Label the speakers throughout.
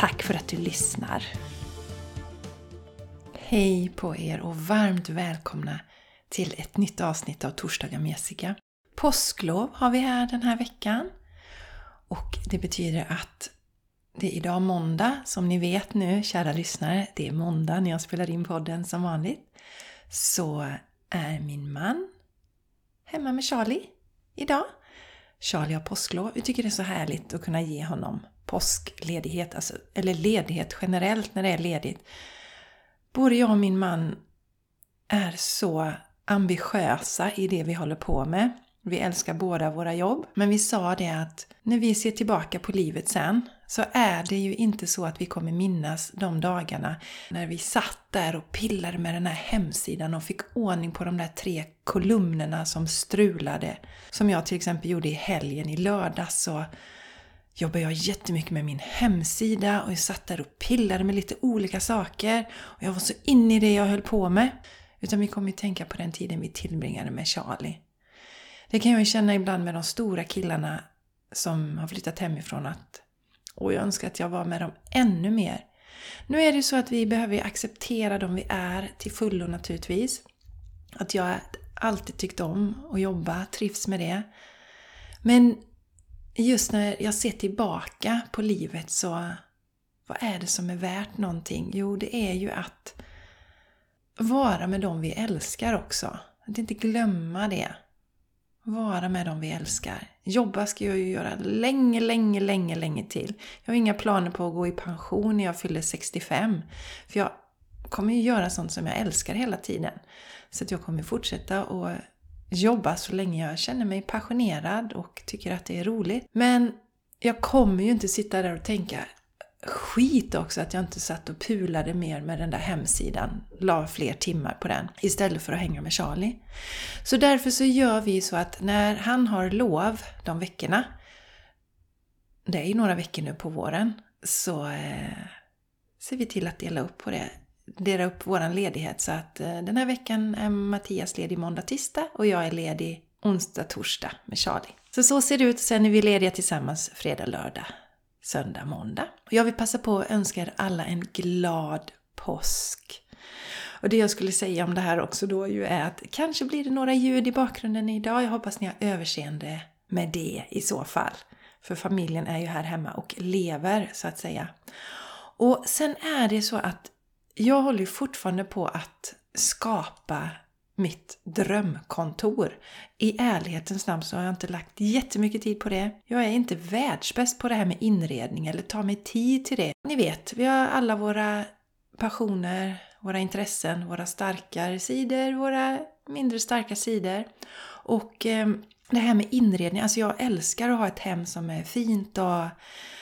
Speaker 1: Tack för att du lyssnar! Hej på er och varmt välkomna till ett nytt avsnitt av Torsdagar med Jessica. Påsklov har vi här den här veckan. Och det betyder att det är idag måndag, som ni vet nu, kära lyssnare. Det är måndag när jag spelar in podden som vanligt. Så är min man hemma med Charlie idag. Charlie har påsklov. Vi tycker det är så härligt att kunna ge honom påskledighet, alltså, eller ledighet generellt när det är ledigt. Både jag och min man är så ambitiösa i det vi håller på med. Vi älskar båda våra jobb. Men vi sa det att när vi ser tillbaka på livet sen så är det ju inte så att vi kommer minnas de dagarna när vi satt där och pillade med den här hemsidan och fick ordning på de där tre kolumnerna som strulade. Som jag till exempel gjorde i helgen i lördags så jobbade jag jättemycket med min hemsida och jag satt där och pillade med lite olika saker. Och jag var så inne i det jag höll på med. Utan vi kommer ju tänka på den tiden vi tillbringade med Charlie. Det kan jag ju känna ibland med de stora killarna som har flyttat hemifrån att och jag önskar att jag var med dem ännu mer. Nu är det ju så att vi behöver acceptera dem vi är till fullo naturligtvis. Att jag alltid tyckt om att jobba, trivs med det. Men just när jag ser tillbaka på livet så vad är det som är värt någonting? Jo, det är ju att vara med dem vi älskar också. Att inte glömma det. Vara med dem vi älskar. Jobba ska jag ju göra länge, länge, länge, länge till. Jag har inga planer på att gå i pension när jag fyller 65. För jag kommer ju göra sånt som jag älskar hela tiden. Så att jag kommer fortsätta att jobba så länge jag känner mig passionerad och tycker att det är roligt. Men jag kommer ju inte sitta där och tänka skit också att jag inte satt och pulade mer med den där hemsidan, la fler timmar på den istället för att hänga med Charlie. Så därför så gör vi så att när han har lov de veckorna, det är ju några veckor nu på våren, så eh, ser vi till att dela upp på det. Dela upp vår ledighet så att eh, den här veckan är Mattias ledig måndag, tisdag och jag är ledig onsdag, torsdag med Charlie. Så så ser det ut. Sen är vi lediga tillsammans fredag, lördag söndag, måndag. Och jag vill passa på att önska er alla en glad påsk. Och det jag skulle säga om det här också då ju är att kanske blir det några ljud i bakgrunden idag. Jag hoppas ni har överseende med det i så fall. För familjen är ju här hemma och lever så att säga. Och sen är det så att jag håller fortfarande på att skapa mitt drömkontor. I ärlighetens namn så har jag inte lagt jättemycket tid på det. Jag är inte världsbäst på det här med inredning eller tar mig tid till det. Ni vet, vi har alla våra passioner, våra intressen, våra starkare sidor, våra mindre starka sidor. Och eh, det här med inredning, alltså jag älskar att ha ett hem som är fint och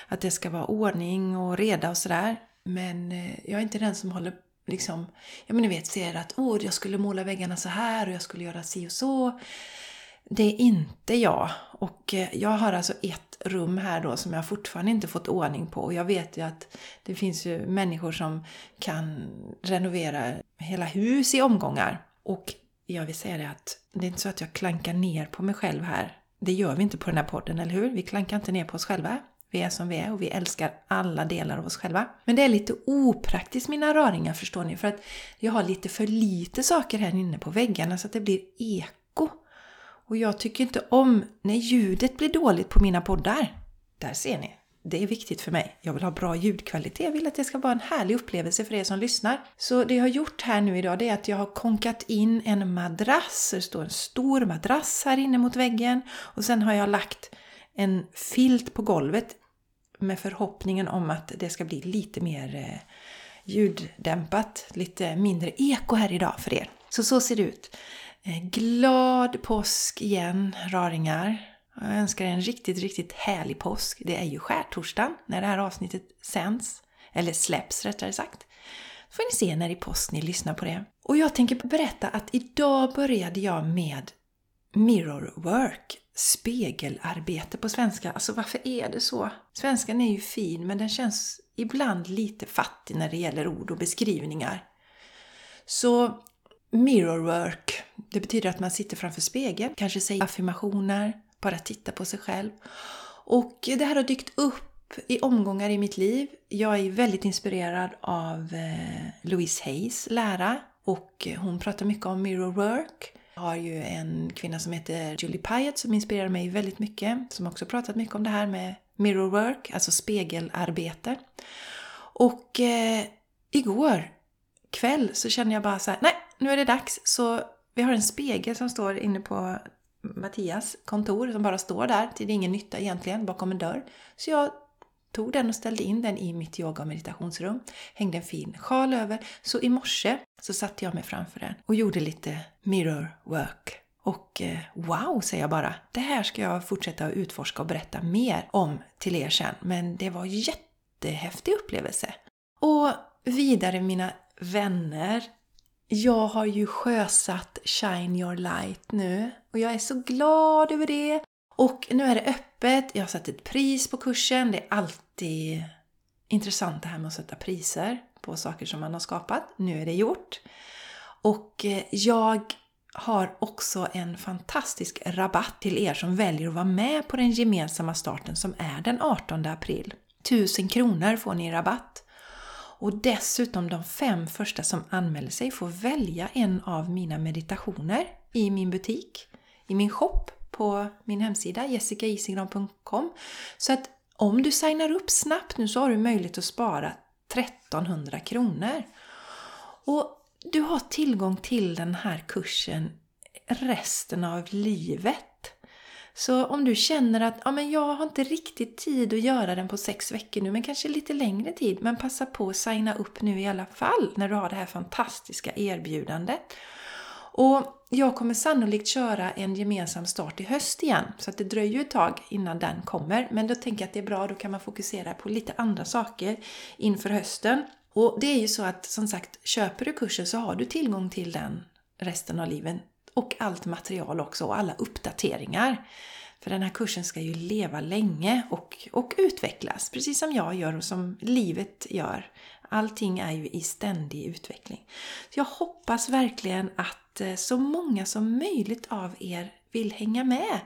Speaker 1: att det ska vara ordning och reda och sådär. Men eh, jag är inte den som håller liksom, ja men ni vet, ser att åh, jag skulle måla väggarna så här och jag skulle göra si och så. Det är inte jag. Och eh, jag har alltså ett rum här då som jag fortfarande inte fått ordning på. Och jag vet ju att det finns ju människor som kan renovera hela hus i omgångar. Och jag vill säga det att det är inte så att jag klankar ner på mig själv här. Det gör vi inte på den här podden, eller hur? Vi klankar inte ner på oss själva. Vi är som vi är och vi älskar alla delar av oss själva. Men det är lite opraktiskt mina raringar förstår ni, för att jag har lite för lite saker här inne på väggarna så att det blir eko. Och jag tycker inte om när ljudet blir dåligt på mina poddar. Där ser ni. Det är viktigt för mig. Jag vill ha bra ljudkvalitet. Jag vill att det ska vara en härlig upplevelse för er som lyssnar. Så det jag har gjort här nu idag det är att jag har konkat in en madrass. Det står en stor madrass här inne mot väggen. Och sen har jag lagt en filt på golvet med förhoppningen om att det ska bli lite mer eh, ljuddämpat, lite mindre eko här idag för er. Så så ser det ut. Eh, glad påsk igen, raringar. Jag önskar er en riktigt, riktigt härlig påsk. Det är ju skärtorsdagen när det här avsnittet sänds. Eller släpps rättare sagt. Så får ni se när i påsk ni lyssnar på det. Och jag tänker berätta att idag började jag med mirror work. Spegelarbete på svenska. Alltså varför är det så? Svenskan är ju fin men den känns ibland lite fattig när det gäller ord och beskrivningar. Så mirror work, det betyder att man sitter framför spegeln, kanske säger affirmationer, bara tittar på sig själv. Och det här har dykt upp i omgångar i mitt liv. Jag är väldigt inspirerad av eh, Louise Hayes lära och hon pratar mycket om mirror work har ju en kvinna som heter Julie Pyatt som inspirerar mig väldigt mycket, som också pratat mycket om det här med mirror work, alltså spegelarbete. Och eh, igår kväll så kände jag bara så här, nej, nu är det dags. Så vi har en spegel som står inne på Mattias kontor som bara står där till ingen nytta egentligen bakom en dörr. Så jag tog den och ställde in den i mitt yoga och meditationsrum. Hängde en fin sjal över. Så i morse så satte jag mig framför den och gjorde lite mirror work. Och eh, wow, säger jag bara. Det här ska jag fortsätta att utforska och berätta mer om till er sen. Men det var en jättehäftig upplevelse. Och vidare mina vänner. Jag har ju sjösatt Shine Your Light nu och jag är så glad över det. Och nu är det öppet, jag har satt ett pris på kursen. Det är alltid intressant det här med att sätta priser på saker som man har skapat. Nu är det gjort. Och eh, jag har också en fantastisk rabatt till er som väljer att vara med på den gemensamma starten som är den 18 april. 1000 kronor får ni i rabatt. Och dessutom de fem första som anmäler sig får välja en av mina meditationer i min butik, i min shop på min hemsida jessicaisigran.com. Så att om du signar upp snabbt nu så har du möjlighet att spara 1300 kronor. Och du har tillgång till den här kursen resten av livet. Så om du känner att ja, men jag har inte riktigt tid att göra den på sex veckor nu, men kanske lite längre tid. Men passa på att signa upp nu i alla fall när du har det här fantastiska erbjudandet. Och jag kommer sannolikt köra en gemensam start i höst igen, så att det dröjer ju ett tag innan den kommer. Men då tänker jag att det är bra, då kan man fokusera på lite andra saker inför hösten. Och det är ju så att som sagt, köper du kursen så har du tillgång till den resten av livet och allt material också och alla uppdateringar. För den här kursen ska ju leva länge och, och utvecklas, precis som jag gör och som livet gör. Allting är ju i ständig utveckling. Så jag hoppas verkligen att Eh, så många som möjligt av er vill hänga med.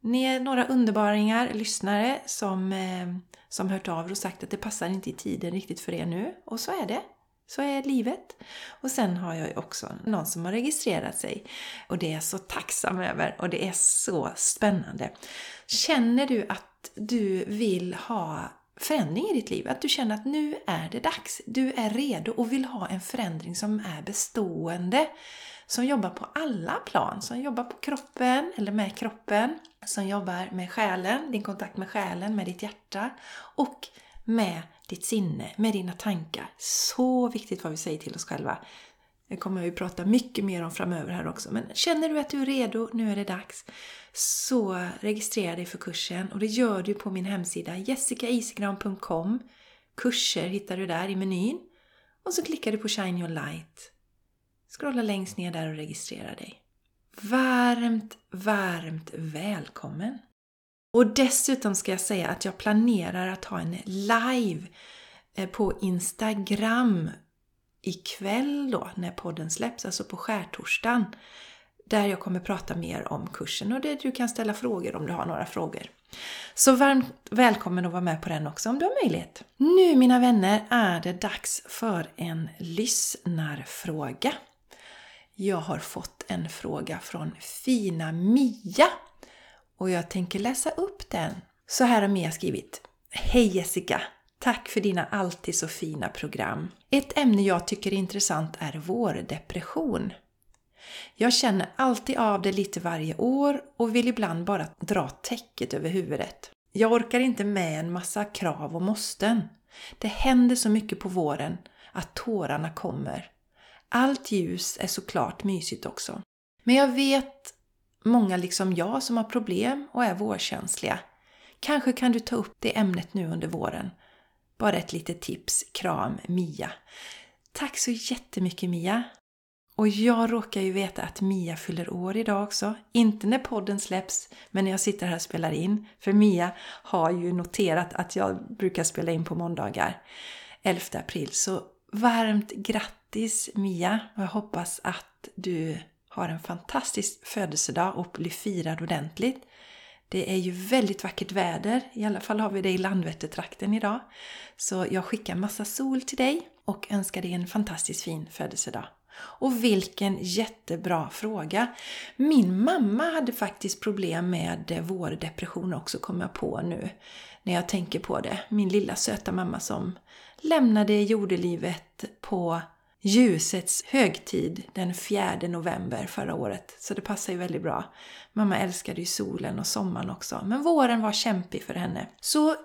Speaker 1: Ni är några underbaringar lyssnare som, eh, som hört av er och sagt att det passar inte i tiden riktigt för er nu. Och så är det. Så är livet. Och sen har jag ju också någon som har registrerat sig. Och det är jag så tacksam över och det är så spännande. Känner du att du vill ha förändring i ditt liv? Att du känner att nu är det dags. Du är redo och vill ha en förändring som är bestående. Som jobbar på alla plan. Som jobbar på kroppen eller med kroppen. Som jobbar med själen, din kontakt med själen, med ditt hjärta. Och med ditt sinne, med dina tankar. Så viktigt vad vi säger till oss själva. Det kommer jag ju prata mycket mer om framöver här också. Men känner du att du är redo, nu är det dags, så registrera dig för kursen. Och det gör du på min hemsida jessicaisigran.com Kurser hittar du där i menyn. Och så klickar du på Shine Your Light. Scrolla längst ner där och registrera dig. Varmt, varmt välkommen! Och dessutom ska jag säga att jag planerar att ha en live eh, på Instagram ikväll då när podden släpps, alltså på skärtorsdagen. Där jag kommer prata mer om kursen och där du kan ställa frågor om du har några frågor. Så varmt välkommen att vara med på den också om du har möjlighet. Nu mina vänner är det dags för en lyssnarfråga. Jag har fått en fråga från fina Mia och jag tänker läsa upp den. Så här har Mia skrivit. Hej Jessica! Tack för dina alltid så fina program. Ett ämne jag tycker är intressant är vårdepression. Jag känner alltid av det lite varje år och vill ibland bara dra täcket över huvudet. Jag orkar inte med en massa krav och måsten. Det händer så mycket på våren att tårarna kommer. Allt ljus är såklart mysigt också. Men jag vet många liksom jag som har problem och är vårkänsliga. Kanske kan du ta upp det ämnet nu under våren. Bara ett litet tips. Kram Mia. Tack så jättemycket Mia! Och jag råkar ju veta att Mia fyller år idag också. Inte när podden släpps, men när jag sitter här och spelar in. För Mia har ju noterat att jag brukar spela in på måndagar. 11 april. Så varmt grattis Grattis Mia! Och jag hoppas att du har en fantastisk födelsedag och blir firad ordentligt. Det är ju väldigt vackert väder, i alla fall har vi det i Landvettertrakten idag. Så jag skickar massa sol till dig och önskar dig en fantastiskt fin födelsedag. Och vilken jättebra fråga! Min mamma hade faktiskt problem med vårdepression också, kom jag på nu när jag tänker på det. Min lilla söta mamma som lämnade jordelivet på ljusets högtid den 4 november förra året. Så det passar ju väldigt bra. Mamma älskade ju solen och sommaren också. Men våren var kämpig för henne. Så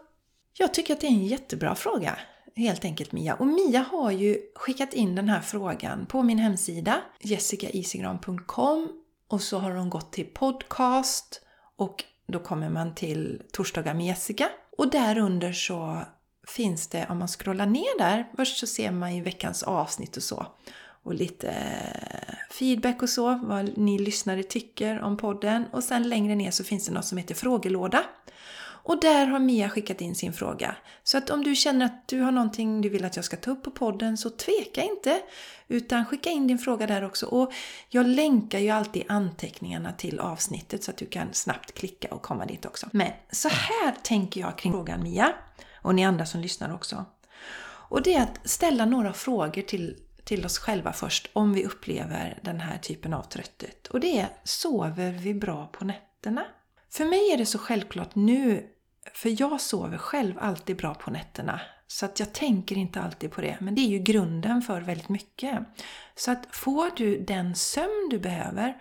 Speaker 1: jag tycker att det är en jättebra fråga. Helt enkelt Mia. Och Mia har ju skickat in den här frågan på min hemsida jessicaisigran.com och så har hon gått till podcast och då kommer man till Torsdagar med Jessica. Och därunder så finns det, om man scrollar ner där, först så ser man ju veckans avsnitt och så. Och lite eh, feedback och så, vad ni lyssnare tycker om podden. Och sen längre ner så finns det något som heter frågelåda. Och där har Mia skickat in sin fråga. Så att om du känner att du har någonting du vill att jag ska ta upp på podden så tveka inte. Utan skicka in din fråga där också. Och jag länkar ju alltid anteckningarna till avsnittet så att du kan snabbt klicka och komma dit också. Men så här tänker jag kring frågan Mia. Och ni andra som lyssnar också. Och det är att ställa några frågor till, till oss själva först om vi upplever den här typen av trötthet. Och det är, sover vi bra på nätterna? För mig är det så självklart nu för jag sover själv alltid bra på nätterna. Så att jag tänker inte alltid på det. Men det är ju grunden för väldigt mycket. Så att får du den sömn du behöver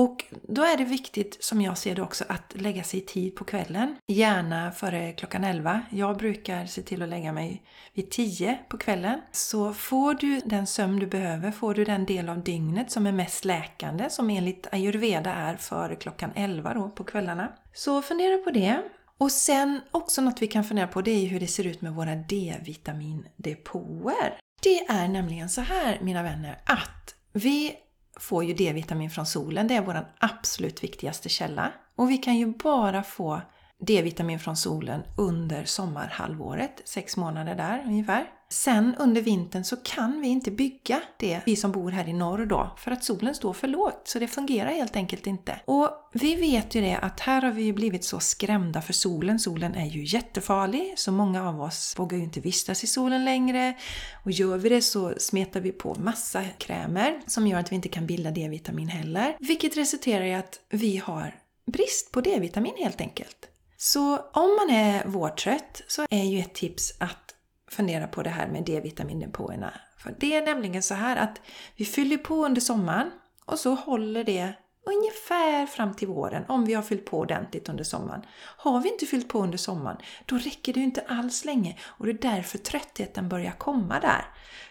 Speaker 1: och då är det viktigt, som jag ser det också, att lägga sig i tid på kvällen. Gärna före klockan 11. Jag brukar se till att lägga mig vid 10 på kvällen. Så får du den sömn du behöver, får du den del av dygnet som är mest läkande, som enligt ayurveda är före klockan 11 då på kvällarna. Så fundera på det. Och sen också något vi kan fundera på det är hur det ser ut med våra D-vitamindepåer. Det är nämligen så här mina vänner att vi får ju D-vitamin från solen. Det är vår absolut viktigaste källa. Och vi kan ju bara få D-vitamin från solen under sommarhalvåret, sex månader där ungefär. Sen under vintern så kan vi inte bygga det, vi som bor här i norr då, för att solen står för lågt. Så det fungerar helt enkelt inte. Och vi vet ju det att här har vi blivit så skrämda för solen. Solen är ju jättefarlig, så många av oss vågar ju inte vistas i solen längre. Och gör vi det så smetar vi på massa krämer som gör att vi inte kan bilda D-vitamin heller. Vilket resulterar i att vi har brist på D-vitamin helt enkelt. Så om man är vårtrött så är ju ett tips att fundera på det här med D-vitamindepåerna. För det är nämligen så här att vi fyller på under sommaren och så håller det ungefär fram till våren om vi har fyllt på ordentligt under sommaren. Har vi inte fyllt på under sommaren, då räcker det ju inte alls länge och det är därför tröttheten börjar komma där.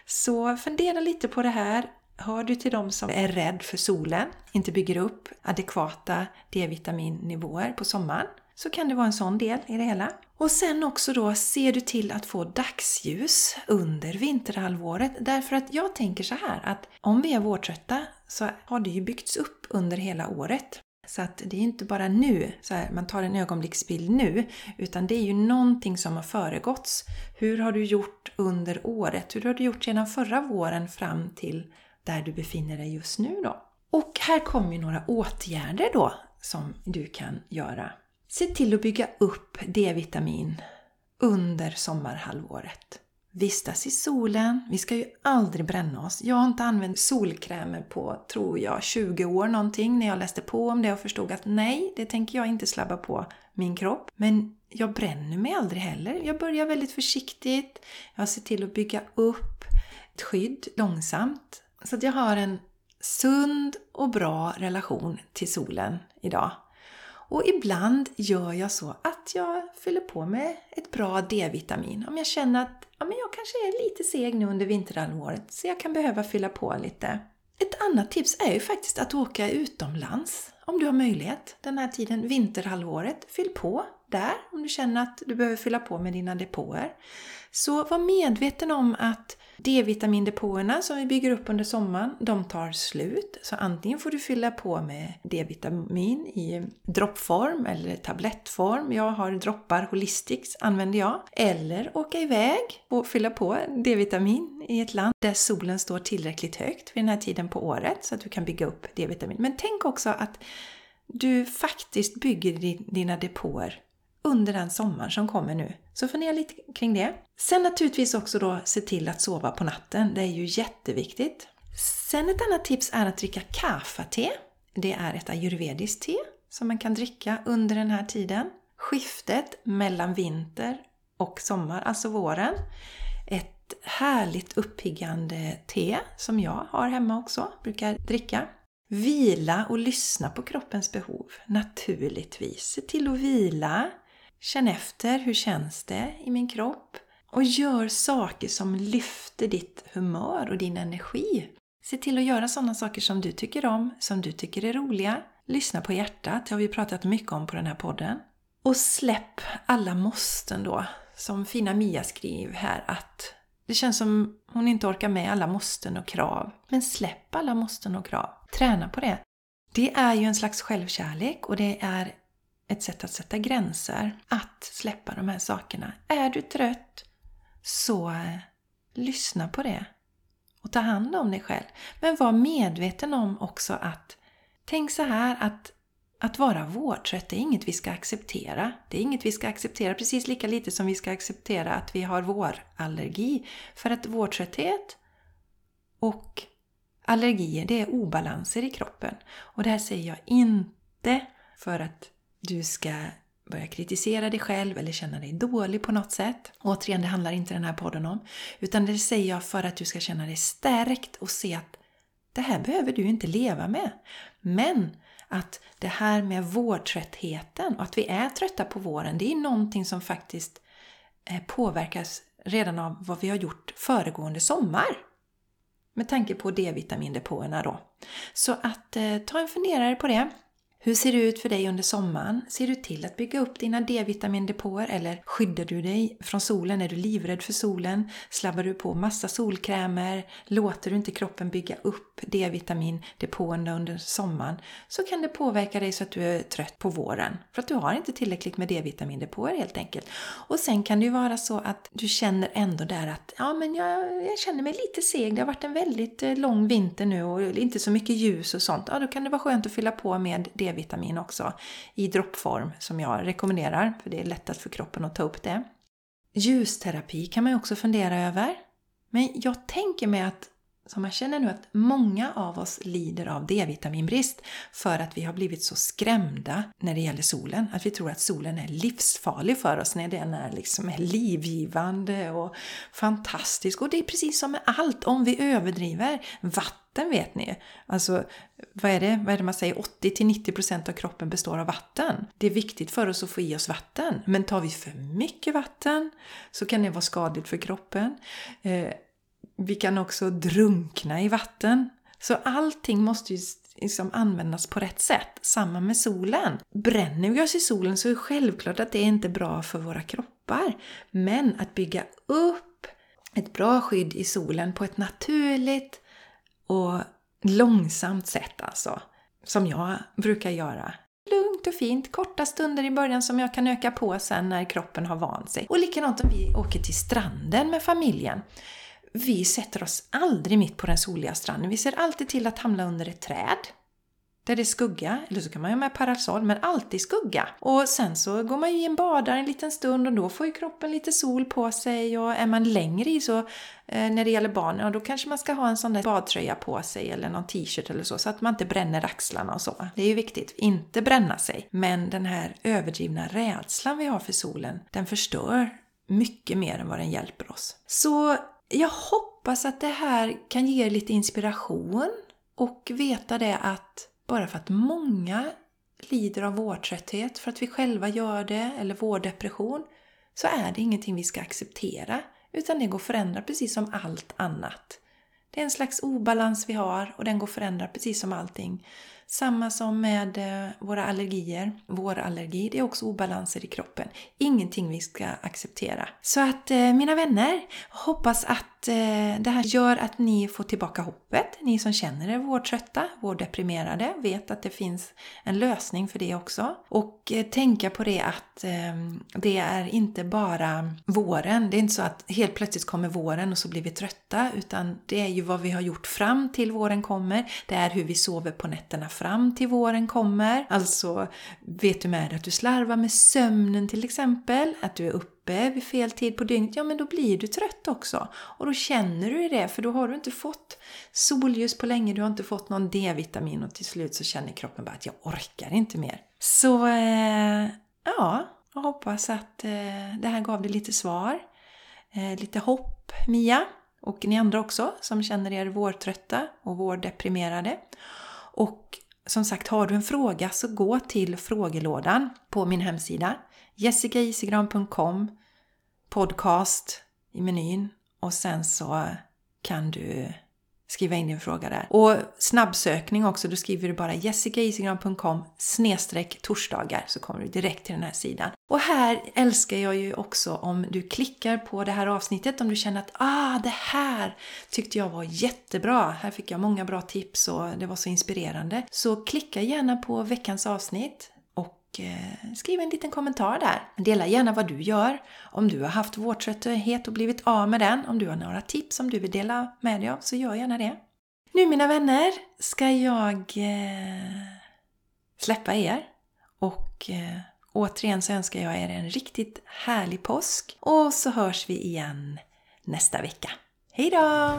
Speaker 1: Så fundera lite på det här. Hör du till dem som är rädd för solen, inte bygger upp adekvata D-vitaminnivåer på sommaren? Så kan det vara en sån del i det hela. Och sen också då ser du till att få dagsljus under vinterhalvåret. Därför att jag tänker så här att om vi är vårtrötta så har det ju byggts upp under hela året. Så att det är inte bara nu, så här, man tar en ögonblicksbild nu, utan det är ju någonting som har föregåtts. Hur har du gjort under året? Hur har du gjort sedan förra våren fram till där du befinner dig just nu då? Och här kommer ju några åtgärder då som du kan göra. Se till att bygga upp D-vitamin under sommarhalvåret. Vistas i solen. Vi ska ju aldrig bränna oss. Jag har inte använt solkrämer på, tror jag, 20 år någonting när jag läste på om det och förstod att nej, det tänker jag inte slabba på min kropp. Men jag bränner mig aldrig heller. Jag börjar väldigt försiktigt. Jag ser till att bygga upp ett skydd långsamt. Så att jag har en sund och bra relation till solen idag. Och ibland gör jag så att jag fyller på med ett bra D-vitamin. Om jag känner att ja, men jag kanske är lite seg nu under vinterhalvåret så jag kan behöva fylla på lite. Ett annat tips är ju faktiskt att åka utomlands om du har möjlighet den här tiden, vinterhalvåret, fyll på där om du känner att du behöver fylla på med dina depåer. Så var medveten om att D-vitamindepåerna som vi bygger upp under sommaren, de tar slut. Så antingen får du fylla på med D-vitamin i droppform eller tablettform. Jag har droppar Holistics, använder jag. Eller åka iväg och fylla på D-vitamin i ett land där solen står tillräckligt högt vid den här tiden på året så att du kan bygga upp D-vitamin. Men tänk också att du faktiskt bygger dina depåer under den sommaren som kommer nu. Så fundera lite kring det. Sen naturligtvis också då se till att sova på natten. Det är ju jätteviktigt. Sen ett annat tips är att dricka kaffa-te. Det är ett ayurvediskt te som man kan dricka under den här tiden. Skiftet mellan vinter och sommar, alltså våren. Ett härligt uppiggande te som jag har hemma också, brukar dricka. Vila och lyssna på kroppens behov, naturligtvis. Se till att vila. Känn efter, hur känns det i min kropp? Och gör saker som lyfter ditt humör och din energi. Se till att göra sådana saker som du tycker om, som du tycker är roliga. Lyssna på hjärtat, det har vi pratat mycket om på den här podden. Och släpp alla måsten då. Som fina Mia skriver här att det känns som hon inte orkar med alla måsten och krav. Men släpp alla måsten och krav. Träna på det. Det är ju en slags självkärlek och det är ett sätt att sätta gränser. Att släppa de här sakerna. Är du trött, så eh, lyssna på det. Och ta hand om dig själv. Men var medveten om också att Tänk så här att att vara vårtrött det är inget vi ska acceptera. Det är inget vi ska acceptera precis lika lite som vi ska acceptera att vi har vårallergi. För att vårtrötthet och allergier, det är obalanser i kroppen. Och det här säger jag inte för att du ska börja kritisera dig själv eller känna dig dålig på något sätt. Återigen, det handlar inte den här podden om. Utan det säger jag för att du ska känna dig stärkt och se att det här behöver du inte leva med. Men att det här med vårtröttheten och att vi är trötta på våren, det är någonting som faktiskt eh, påverkas redan av vad vi har gjort föregående sommar. Med tanke på D-vitamindepåerna då. Så att eh, ta en funderare på det. Hur ser det ut för dig under sommaren? Ser du till att bygga upp dina D-vitamindepåer eller skyddar du dig från solen? Är du livrädd för solen? Slabbar du på massa solkrämer? Låter du inte kroppen bygga upp D-vitamindepåerna under sommaren? Så kan det påverka dig så att du är trött på våren. För att du har inte tillräckligt med D-vitamindepåer helt enkelt. Och sen kan det ju vara så att du känner ändå där att ja men jag, jag känner mig lite seg. Det har varit en väldigt eh, lång vinter nu och inte så mycket ljus och sånt. Ja då kan det vara skönt att fylla på med D D-vitamin också i droppform som jag rekommenderar för det är lättast för kroppen att ta upp det. Ljusterapi kan man ju också fundera över. Men jag tänker mig att så man känner nu att många av oss lider av D-vitaminbrist för att vi har blivit så skrämda när det gäller solen. Att vi tror att solen är livsfarlig för oss när den är liksom livgivande och fantastisk. Och det är precis som med allt, om vi överdriver. Vatten vet ni, alltså vad är det, vad är det man säger, 80-90% av kroppen består av vatten. Det är viktigt för oss att få i oss vatten. Men tar vi för mycket vatten så kan det vara skadligt för kroppen. Eh, vi kan också drunkna i vatten. Så allting måste ju liksom användas på rätt sätt. Samma med solen. Bränner vi oss i solen så är det självklart att det inte är bra för våra kroppar. Men att bygga upp ett bra skydd i solen på ett naturligt och långsamt sätt alltså. Som jag brukar göra. Lugnt och fint, korta stunder i början som jag kan öka på sen när kroppen har vant sig. Och likadant om vi åker till stranden med familjen vi sätter oss aldrig mitt på den soliga stranden. Vi ser alltid till att hamna under ett träd. Där det är skugga, eller så kan man ju ha med parasoll, men alltid skugga. Och sen så går man ju i badar en liten stund och då får ju kroppen lite sol på sig och är man längre i så eh, när det gäller barn, ja, då kanske man ska ha en sån där badtröja på sig eller någon t-shirt eller så, så att man inte bränner axlarna och så. Det är ju viktigt, inte bränna sig. Men den här överdrivna rädslan vi har för solen, den förstör mycket mer än vad den hjälper oss. Så jag hoppas att det här kan ge er lite inspiration och veta det att bara för att många lider av vårtrötthet för att vi själva gör det, eller vårdepression, så är det ingenting vi ska acceptera. Utan det går att förändra precis som allt annat. Det är en slags obalans vi har och den går att förändra precis som allting. Samma som med eh, våra allergier. Vår allergi, det är också obalanser i kroppen. Ingenting vi ska acceptera. Så att eh, mina vänner, hoppas att eh, det här gör att ni får tillbaka hoppet. Ni som känner er vårdtrötta, vårddeprimerade, vet att det finns en lösning för det också. Och eh, tänka på det att ehm, det är inte bara våren. Det är inte så att helt plötsligt kommer våren och så blir vi trötta. Utan det är ju vad vi har gjort fram till våren kommer. Det är hur vi sover på nätterna fram till våren kommer. Alltså, vet du med dig att du slarvar med sömnen till exempel, att du är uppe vid fel tid på dygnet, ja men då blir du trött också. Och då känner du det, för då har du inte fått solljus på länge, du har inte fått någon D-vitamin och till slut så känner kroppen bara att jag orkar inte mer. Så, eh, ja, jag hoppas att eh, det här gav dig lite svar. Eh, lite hopp, Mia. Och ni andra också som känner er vårtrötta och vårdeprimerade. Och som sagt, har du en fråga så gå till frågelådan på min hemsida jessicaisigran.com podcast i menyn och sen så kan du skriva in din fråga där. Och snabbsökning också, då skriver du bara jessicaisigran.com snedstreck torsdagar så kommer du direkt till den här sidan. Och här älskar jag ju också om du klickar på det här avsnittet om du känner att ah, det här tyckte jag var jättebra. Här fick jag många bra tips och det var så inspirerande. Så klicka gärna på veckans avsnitt Eh, skriv en liten kommentar där. Dela gärna vad du gör. Om du har haft vårtrötthet och blivit av med den, om du har några tips som du vill dela med dig av, så gör gärna det. Nu mina vänner ska jag eh, släppa er och eh, återigen så önskar jag er en riktigt härlig påsk och så hörs vi igen nästa vecka. Hejdå!